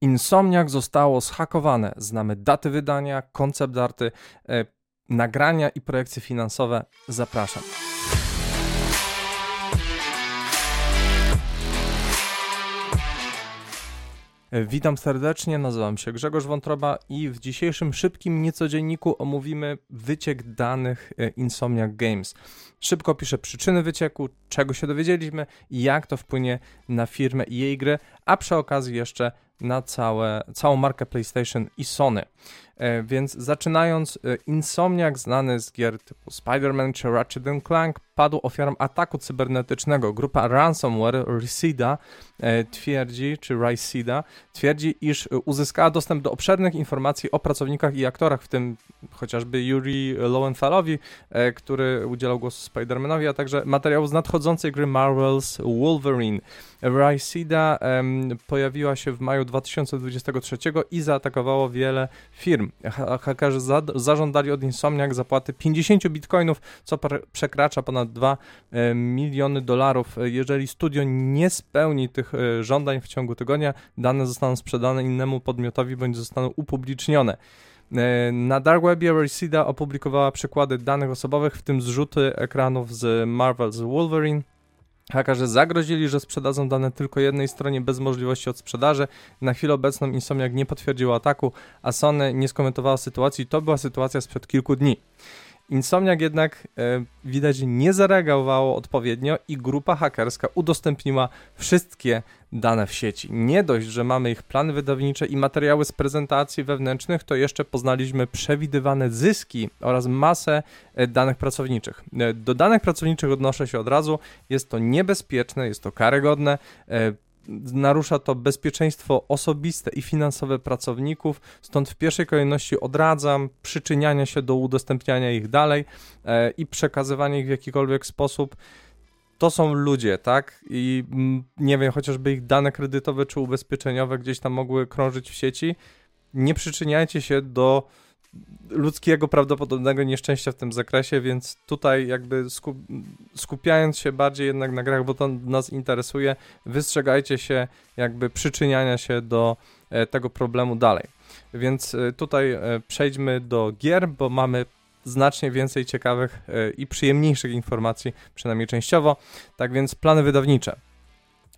Insomniac zostało zhakowane. Znamy daty wydania, koncept arty, e, nagrania i projekcje finansowe. Zapraszam. Witam serdecznie, nazywam się Grzegorz Wątroba i w dzisiejszym szybkim niecodzienniku omówimy wyciek danych e, Insomniac Games. Szybko piszę przyczyny wycieku, czego się dowiedzieliśmy jak to wpłynie na firmę i jej gry, a przy okazji jeszcze na całe, całą markę PlayStation i Sony. E, więc zaczynając, e, Insomniac znany z gier typu Spider-Man czy Ratchet Clank padł ofiarą ataku cybernetycznego. Grupa ransomware Ricida e, twierdzi, czy Ricida twierdzi, iż uzyskała dostęp do obszernych informacji o pracownikach i aktorach, w tym chociażby Yuri Lowenthallowi, który udzielał głosu Spider-Manowi, a także materiałów z nadchodzącej gry Marvel's Wolverine. Ricida pojawiła się w maju 2023 i zaatakowało wiele firm. Hakerzy za, zażądali od Insomniac zapłaty 50 bitcoinów, co przekracza ponad 2 e, miliony dolarów. Jeżeli studio nie spełni tych e, żądań w ciągu tygodnia, dane zostaną sprzedane innemu podmiotowi bądź zostaną upublicznione. E, na Dark Webie Reseda opublikowała przykłady danych osobowych, w tym zrzuty ekranów z Marvel's Wolverine, Hakerzy zagrozili, że sprzedadzą dane tylko jednej stronie bez możliwości odsprzedaży. Na chwilę obecną Insomniac nie potwierdził ataku, a Sony nie skomentowała sytuacji. To była sytuacja sprzed kilku dni. Insomniac jednak e, widać nie zareagowało odpowiednio i grupa hakerska udostępniła wszystkie dane w sieci. Nie dość, że mamy ich plany wydawnicze i materiały z prezentacji wewnętrznych, to jeszcze poznaliśmy przewidywane zyski oraz masę e, danych pracowniczych. E, do danych pracowniczych odnoszę się od razu. Jest to niebezpieczne, jest to karygodne. Narusza to bezpieczeństwo osobiste i finansowe pracowników, stąd w pierwszej kolejności odradzam przyczyniania się do udostępniania ich dalej e, i przekazywania ich w jakikolwiek sposób. To są ludzie, tak? I nie wiem, chociażby ich dane kredytowe czy ubezpieczeniowe gdzieś tam mogły krążyć w sieci. Nie przyczyniajcie się do ludzkiego prawdopodobnego nieszczęścia w tym zakresie, więc tutaj jakby skup, skupiając się bardziej jednak na grach, bo to nas interesuje, wystrzegajcie się jakby przyczyniania się do e, tego problemu dalej. Więc e, tutaj e, przejdźmy do gier, bo mamy znacznie więcej ciekawych i przyjemniejszych informacji, przynajmniej częściowo. Tak więc plany wydawnicze.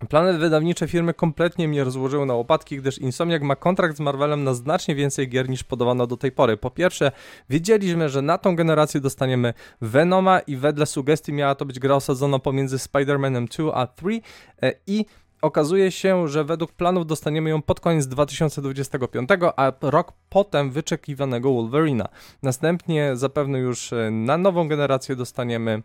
Plany wydawnicze firmy kompletnie mnie rozłożyły na łopatki, gdyż Insomniac ma kontrakt z Marvelem na znacznie więcej gier niż podawano do tej pory. Po pierwsze, wiedzieliśmy, że na tą generację dostaniemy Venoma i wedle sugestii miała to być gra osadzona pomiędzy Spider-Manem 2 a 3 e, i okazuje się, że według planów dostaniemy ją pod koniec 2025, a rok potem wyczekiwanego Wolverina. Następnie zapewne już e, na nową generację dostaniemy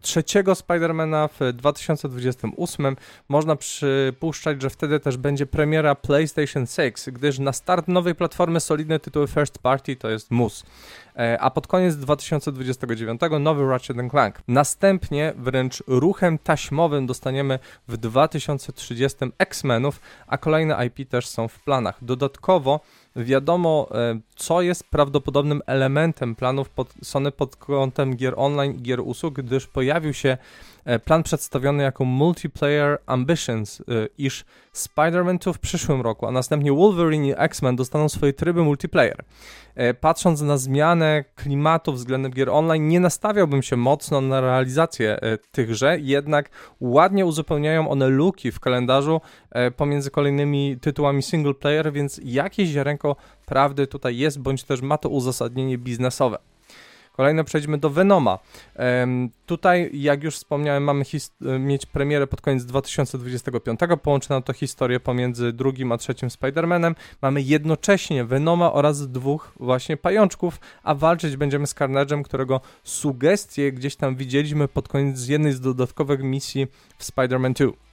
trzeciego Spidermana w 2028 można przypuszczać, że wtedy też będzie premiera PlayStation 6, gdyż na start nowej platformy solidne tytuły first party to jest mus. E, a pod koniec 2029 nowy Ratchet Clank. Następnie wręcz ruchem taśmowym dostaniemy w 2030 X-Menów, a kolejne IP też są w planach. Dodatkowo wiadomo, e, co jest prawdopodobnym elementem planów pod, Sony pod kątem gier online gier usług, gdyż pojawił się e, plan przedstawiony jako Multiplayer Ambitions, iż Spider-Man 2 w przyszłym roku, a następnie Wolverine i X-Men dostaną swoje tryby multiplayer. Patrząc na zmianę klimatu względem gier online, nie nastawiałbym się mocno na realizację tychże, jednak ładnie uzupełniają one luki w kalendarzu pomiędzy kolejnymi tytułami single player, więc jakieś ziarenko prawdy tutaj jest, bądź też ma to uzasadnienie biznesowe. Kolejno przejdźmy do Venoma. Tutaj, jak już wspomniałem, mamy mieć premierę pod koniec 2025. Połączy to historię pomiędzy drugim a trzecim Spider-Manem. Mamy jednocześnie Venoma oraz dwóch właśnie pajączków, a walczyć będziemy z Carnage'em, którego sugestie gdzieś tam widzieliśmy pod koniec jednej z dodatkowych misji w Spider-Man 2.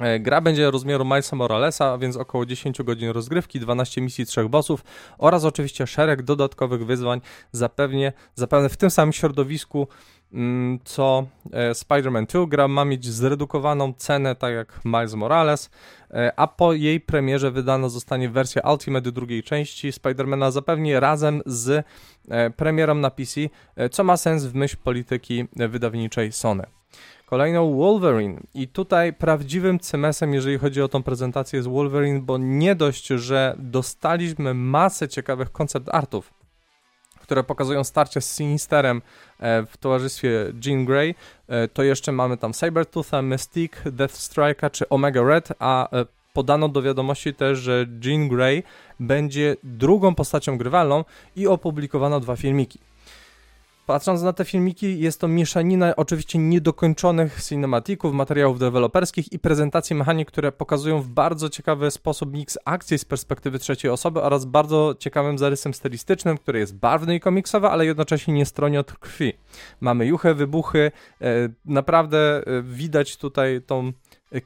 E, gra będzie rozmiaru Milesa Moralesa, więc około 10 godzin rozgrywki, 12 misji, 3 bossów oraz oczywiście szereg dodatkowych wyzwań, zapewnie, zapewne w tym samym środowisku mm, co e, Spider-Man 2. Gra ma mieć zredukowaną cenę, tak jak Miles Morales, e, a po jej premierze wydana zostanie wersja Ultimate drugiej części Spider-Mana zapewnie razem z premierą na PC, co ma sens w myśl polityki wydawniczej Sony. Kolejną Wolverine i tutaj prawdziwym cemesem, jeżeli chodzi o tą prezentację jest Wolverine, bo nie dość, że dostaliśmy masę ciekawych koncept artów, które pokazują starcie z Sinisterem e, w towarzystwie Jean Grey, e, to jeszcze mamy tam Sabertootha, Mystique, Deathstrike'a czy Omega Red, a e, podano do wiadomości też, że Jean Grey będzie drugą postacią grywalną i opublikowano dwa filmiki. Patrząc na te filmiki, jest to mieszanina oczywiście niedokończonych cinematików, materiałów deweloperskich i prezentacji mechanik, które pokazują w bardzo ciekawy sposób miks akcji z perspektywy trzeciej osoby oraz bardzo ciekawym zarysem stylistycznym, który jest barwny i komiksowy, ale jednocześnie nie stroni od krwi. Mamy juche, wybuchy, e, naprawdę e, widać tutaj tą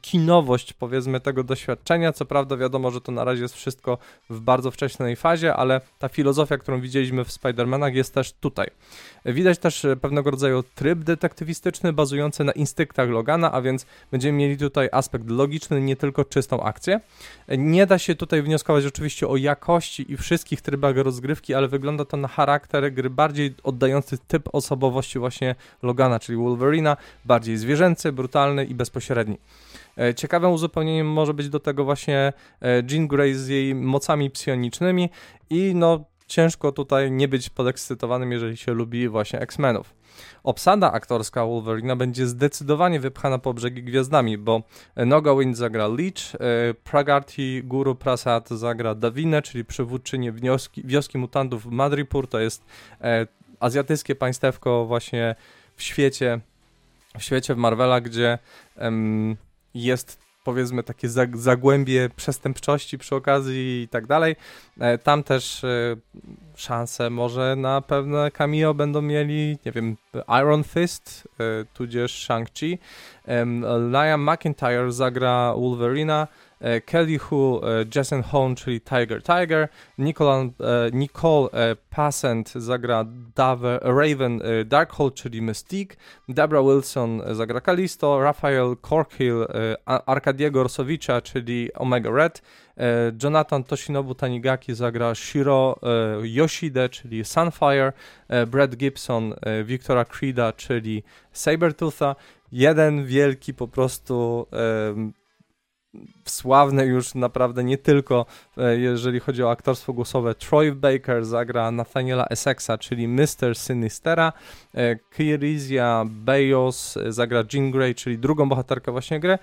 kinowość, powiedzmy, tego doświadczenia. Co prawda, wiadomo, że to na razie jest wszystko w bardzo wcześniej fazie, ale ta filozofia, którą widzieliśmy w Spider-Manach, jest też tutaj. Widać też pewnego rodzaju tryb detektywistyczny bazujący na instynktach Logana, a więc będziemy mieli tutaj aspekt logiczny, nie tylko czystą akcję. Nie da się tutaj wnioskować oczywiście o jakości i wszystkich trybach rozgrywki, ale wygląda to na charakter gry bardziej oddający typ osobowości właśnie Logana, czyli Wolverina, bardziej zwierzęcy, brutalny i bezpośredni. E, ciekawym uzupełnieniem może być do tego właśnie e, Jean Grey z jej mocami psionicznymi i no ciężko tutaj nie być podekscytowanym, jeżeli się lubi właśnie X-Menów. Obsada aktorska Wolverina będzie zdecydowanie wypchana po brzegi gwiazdami, bo Noga Wind zagra Leech, e, Pragarti Guru Prasad zagra Davinę, czyli przywódczynię wioski, wioski mutantów Madripur, to jest azjatyckie państewko właśnie w świecie, w świecie w Marvela, gdzie jest powiedzmy takie zagłębie przestępczości przy okazji i tak dalej. E, tam też e, szanse może na pewne cameo będą mieli, nie wiem, Iron Fist, e, tudzież Shang-Chi. Liam McIntyre zagra Wolverina, Kelly Hu, e, Jason Hone, czyli Tiger. Tiger, Nicole, Nicole e, Passant zagra Dave, Raven Darkhold, czyli Mystique, Debra Wilson zagra Kalisto, Rafael Corkhill, Arkadiego Rosowicza, czyli Omega Red, Jonathan Toshinobu Tanigaki zagra Shiro Yoshide, czyli Sunfire, Brad Gibson, Victora Creeda, czyli Sabertootha. Jeden wielki po prostu sławny już naprawdę nie tylko e, jeżeli chodzi o aktorstwo głosowe. Troy Baker zagra Nathaniela Essexa, czyli Mr. Sinistera. E, Kirizia Bayos zagra Jean Grey, czyli drugą bohaterkę właśnie gry.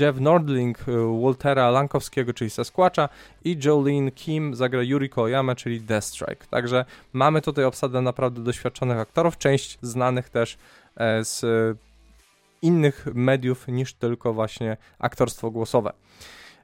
Jeff Nordling e, Waltera Lankowskiego, czyli Sasquatcha i Jolene Kim zagra Yuriko Oyama, czyli Deathstrike. Także mamy tutaj obsadę naprawdę doświadczonych aktorów, część znanych też z innych mediów niż tylko właśnie aktorstwo głosowe.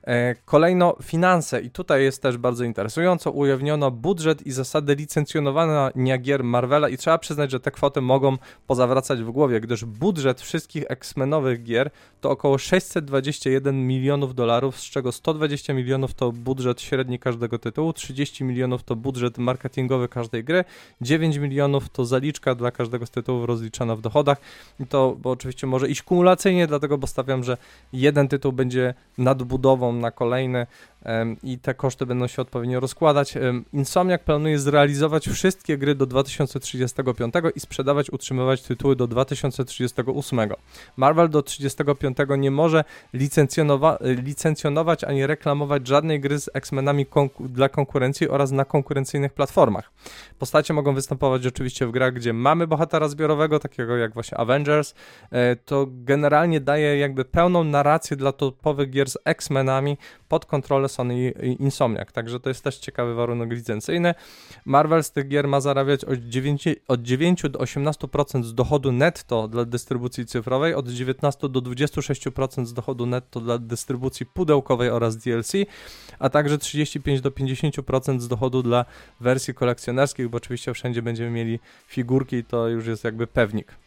E, kolejno finanse i tutaj jest też bardzo interesująco. Ujawniono budżet i zasady licencjonowania gier Marvela i trzeba przyznać, że te kwoty mogą pozawracać w głowie, gdyż budżet wszystkich X-Menowych gier to około 621 milionów dolarów, z czego 120 milionów to budżet średni każdego tytułu, 30 milionów to budżet marketingowy każdej gry, 9 milionów to zaliczka dla każdego z tytułów rozliczana w dochodach. I to oczywiście może iść kumulacyjnie, dlatego bo stawiam, że jeden tytuł będzie nadbudową na kolejny i te koszty będą się odpowiednio rozkładać. Insomniac planuje zrealizować wszystkie gry do 2035 i sprzedawać, utrzymywać tytuły do 2038. Marvel do 35 nie może licencjonować ani reklamować żadnej gry z X-Menami konku dla konkurencji oraz na konkurencyjnych platformach. Postacie mogą występować oczywiście w grach, gdzie mamy bohatera zbiorowego, takiego jak właśnie Avengers. E, to generalnie daje jakby pełną narrację dla topowych gier z X-Menami pod kontrolę Sony Insomniac, także to jest też ciekawy warunek licencyjny. Marvel z tych gier ma zarabiać od 9, od 9 do 18% z dochodu netto dla dystrybucji cyfrowej, od 19 do 26% z dochodu netto dla dystrybucji pudełkowej oraz DLC, a także 35 do 50% z dochodu dla wersji kolekcjonerskich, bo oczywiście wszędzie będziemy mieli figurki, to już jest jakby pewnik.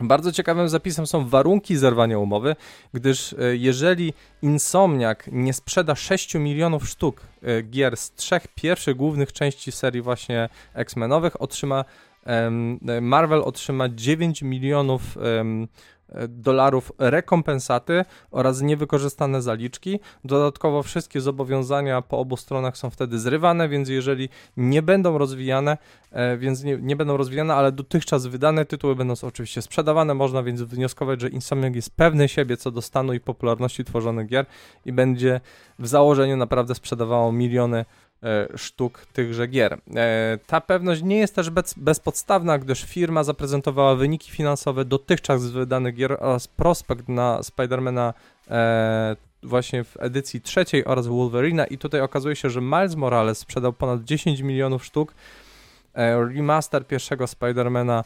Bardzo ciekawym zapisem są warunki zerwania umowy, gdyż e, jeżeli Insomniac nie sprzeda 6 milionów sztuk e, gier z trzech pierwszych głównych części serii właśnie X-Menowych, otrzyma Marvel otrzyma 9 milionów dolarów rekompensaty oraz niewykorzystane zaliczki. Dodatkowo wszystkie zobowiązania po obu stronach są wtedy zrywane, więc jeżeli nie będą rozwijane, e, więc nie, nie będą rozwijane, ale dotychczas wydane tytuły będą oczywiście sprzedawane, można więc wnioskować, że Insomniac jest pewny siebie co do stanu i popularności tworzonych gier i będzie w założeniu naprawdę sprzedawało miliony sztuk tychże gier. E, ta pewność nie jest też bez, bezpodstawna, gdyż firma zaprezentowała wyniki finansowe dotychczas wydanych gier oraz prospekt na Spidermana e, właśnie w edycji trzeciej oraz Wolverina i tutaj okazuje się, że Miles Morales sprzedał ponad 10 milionów sztuk, remaster pierwszego Spidermana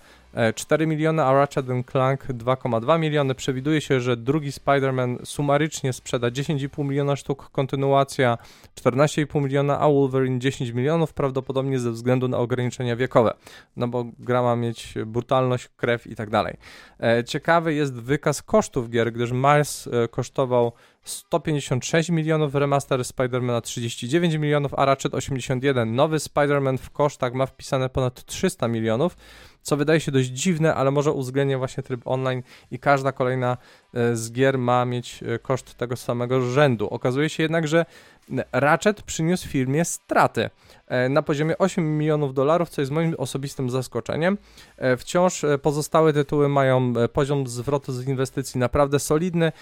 4 miliony, a Ratchet Clank 2,2 miliony. Przewiduje się, że drugi Spider-Man sumarycznie sprzeda 10,5 miliona sztuk, kontynuacja 14,5 miliona, a Wolverine 10 milionów, prawdopodobnie ze względu na ograniczenia wiekowe, no bo gra ma mieć brutalność, krew i tak dalej. E, ciekawy jest wykaz kosztów gier, gdyż Miles e, kosztował 156 milionów, remaster Spider-Mana 39 milionów, a Ratchet 81. Nowy Spider-Man w kosztach ma wpisane ponad 300 milionów, co wydaje się dość dziwne, ale może uwzględnia właśnie tryb online i każda kolejna e, z gier ma mieć e, koszt tego samego rzędu. Okazuje się jednak, że Ratchet przyniósł firmie straty na poziomie 8 milionów dolarów, co jest moim osobistym zaskoczeniem. Wciąż pozostałe tytuły mają poziom zwrotu z inwestycji naprawdę solidny,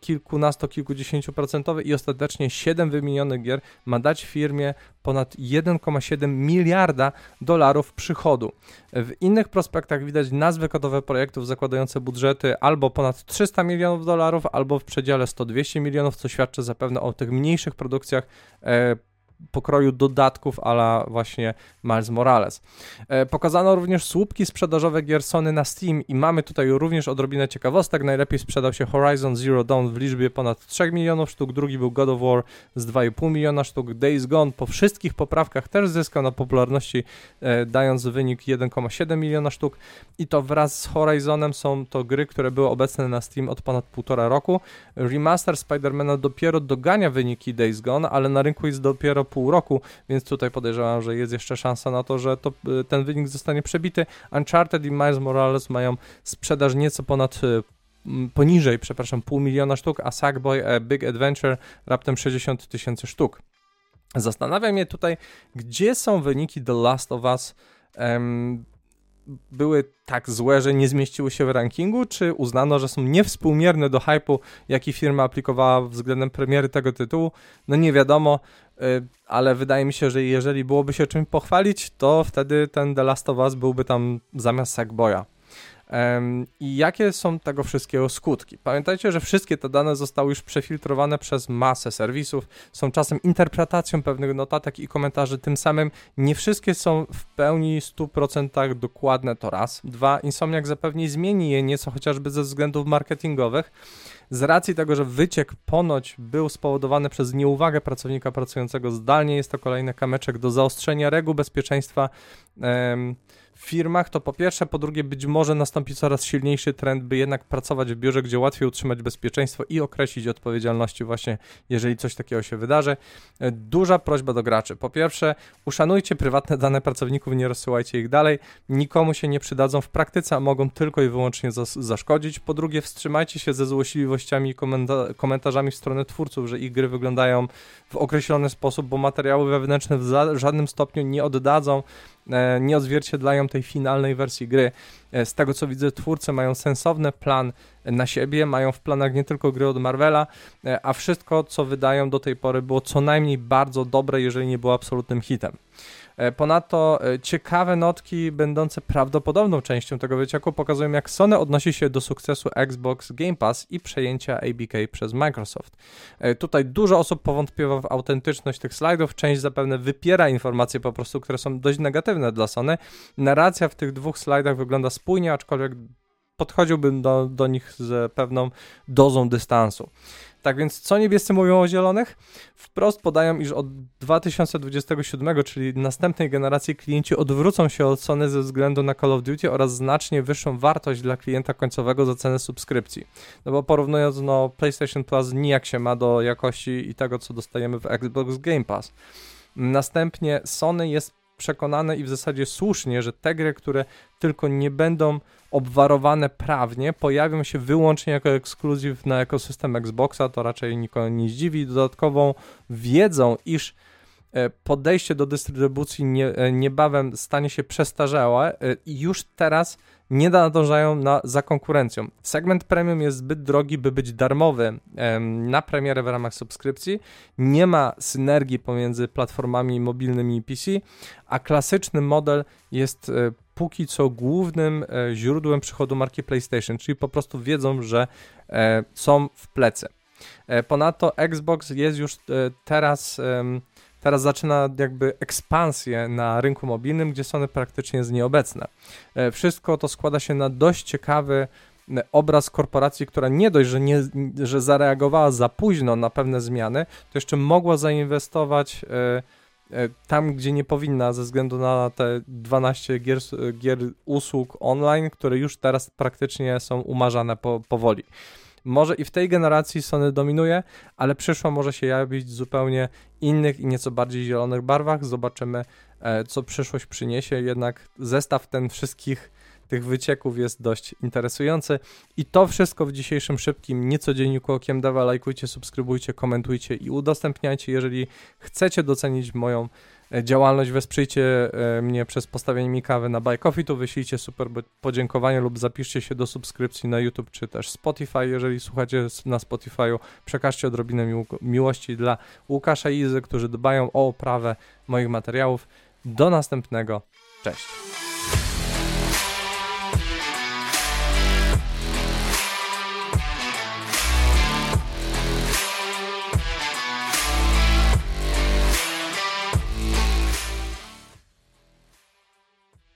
kilkunasto, kilkudziesięcioprocentowy i ostatecznie 7 wymienionych gier ma dać firmie ponad 1,7 miliarda dolarów przychodu. W innych prospektach widać nazwy kodowe projektów zakładające budżety albo ponad 300 milionów dolarów, albo w przedziale 100-200 milionów, co świadczy zapewne o tych mniejszych produkcjach e, pokroju dodatków ala właśnie Miles Morales. E, pokazano również słupki sprzedażowe gier Sony na Steam i mamy tutaj również odrobinę ciekawostek. Najlepiej sprzedał się Horizon Zero Dawn w liczbie ponad 3 milionów sztuk, drugi był God of War z 2,5 miliona sztuk, Days Gone po wszystkich poprawkach też zyskał na popularności, e, dając wynik 1,7 miliona sztuk i to wraz z Horizonem są to gry, które były obecne na Steam od ponad półtora roku. Remaster Spidermana dopiero dogania wyniki Days Gone, ale na rynku jest dopiero pół roku, więc tutaj podejrzewam, że jest jeszcze szansa na to, że to, y, ten wynik zostanie przebity. Uncharted i Miles Morales mają sprzedaż nieco ponad y, poniżej, przepraszam, pół miliona sztuk, a Sackboy A Big Adventure raptem 60 tysięcy sztuk. Zastanawiam mnie tutaj, gdzie są wyniki The Last of Us były tak złe, że nie zmieściły się w rankingu, czy uznano, że są niewspółmierne do hypu, jaki firma aplikowała względem premiery tego tytułu? No nie wiadomo, y, ale wydaje mi się, że jeżeli byłoby się czymś pochwalić, to wtedy ten The Last of Us byłby tam zamiast Sackboya. I jakie są tego wszystkiego skutki? Pamiętajcie, że wszystkie te dane zostały już przefiltrowane przez masę serwisów, są czasem interpretacją pewnych notatek i komentarzy, tym samym nie wszystkie są w pełni 100% dokładne to raz. Dwa, Insomniac zapewne zmieni je nieco chociażby ze względów marketingowych, z racji tego, że wyciek ponoć był spowodowany przez nieuwagę pracownika pracującego zdalnie, jest to kolejny kameczek do zaostrzenia reguł bezpieczeństwa w firmach, to po pierwsze, po drugie, być może nastąpi coraz silniejszy trend, by jednak pracować w biurze, gdzie łatwiej utrzymać bezpieczeństwo i określić odpowiedzialności właśnie, jeżeli coś takiego się wydarzy. E, duża prośba do graczy. Po pierwsze, uszanujcie prywatne dane pracowników, nie rozsyłajcie ich dalej. Nikomu się nie przydadzą w praktyce, a mogą tylko i wyłącznie zaszkodzić. Po drugie, wstrzymajcie się ze złośliwościami i komenta komentarzami w stronę twórców, że ich gry wyglądają w określony sposób, bo materiały wewnętrzne w żadnym stopniu nie oddadzą nie odzwierciedlają tej finalnej wersji gry. E, z tego co widzę, twórcy mają sensowny plan na siebie, mają w planach nie tylko gry od Marvela, e, a wszystko co wydają do tej pory było co najmniej bardzo dobre, jeżeli nie było absolutnym hitem. E, ponadto e, ciekawe notki będące prawdopodobną częścią tego wycieku pokazują, jak Sony odnosi się do sukcesu Xbox Game Pass i przejęcia ABK przez Microsoft. E, tutaj dużo osób powątpiło w autentyczność tych slajdów, część zapewne wypiera informacje po prostu, które są dość negatywne dla Sony. Narracja w tych dwóch slajdach wygląda spójnie, aczkolwiek podchodziłbym do, do nich z pewną dozą dystansu. Tak więc co niebiescy mówią o zielonych? Wprost podają, iż od 2027, czyli następnej generacji klienci odwrócą się od Sony ze względu na Call of Duty oraz znacznie wyższą wartość dla klienta końcowego za cenę subskrypcji. No bo porównując, no PlayStation Plus nijak się ma do jakości i tego, co dostajemy w Xbox Game Pass. Następnie Sony jest przekonany i w zasadzie słusznie, że te gry, które tylko nie będą obwarowane prawnie, pojawią się wyłącznie jako ekskluzyw na ekosystem Xboxa, to raczej nikogo nie zdziwi. Dodatkową wiedzą, iż e, podejście do dystrybucji nie, e, niebawem stanie się przestarzałe e, i już teraz nie nadążają na, za konkurencją. Segment premium jest zbyt drogi, by być darmowy na premierę w ramach subskrypcji. Nie ma synergii pomiędzy platformami mobilnymi i PC, a klasyczny model jest e, póki co głównym e, źródłem przychodu marki PlayStation, czyli po prostu wiedzą, że e, są w plecy. Ponadto Xbox jest już teraz teraz zaczyna jakby ekspansję na rynku mobilnym, gdzie Sony praktycznie jest nieobecne. E, wszystko to składa się na dość ciekawy e, obraz korporacji, która nie dość, że, nie, że zareagowała za późno na pewne zmiany, to jeszcze mogła zainwestować e, tam, gdzie nie powinna, ze względu na te 12 gier, gier usług online, które już teraz praktycznie są umarzane po, powoli. Może i w tej generacji Sony dominuje, ale przyszła może się jawić w zupełnie innych i nieco bardziej zielonych barwach. Zobaczymy, e, co przyszłość przyniesie. Jednak zestaw ten wszystkich tych wycieków jest dość interesujący. I to wszystko w dzisiejszym szybkim niecodzienniku Okiem Dewa. Lajkujcie, subskrybujcie, komentujcie i udostępniajcie. Jeżeli chcecie docenić moją działalność, wesprzyjcie e, mnie przez postawienie mi kawy na Buy Coffee, to wyślijcie super podziękowanie lub zapiszcie się do subskrypcji na YouTube czy też Spotify. Jeżeli słuchacie na Spotify'u, przekażcie odrobinę mił miłości dla Łukasza i Izy, którzy dbają o oprawę moich materiałów. Do następnego. Cześć.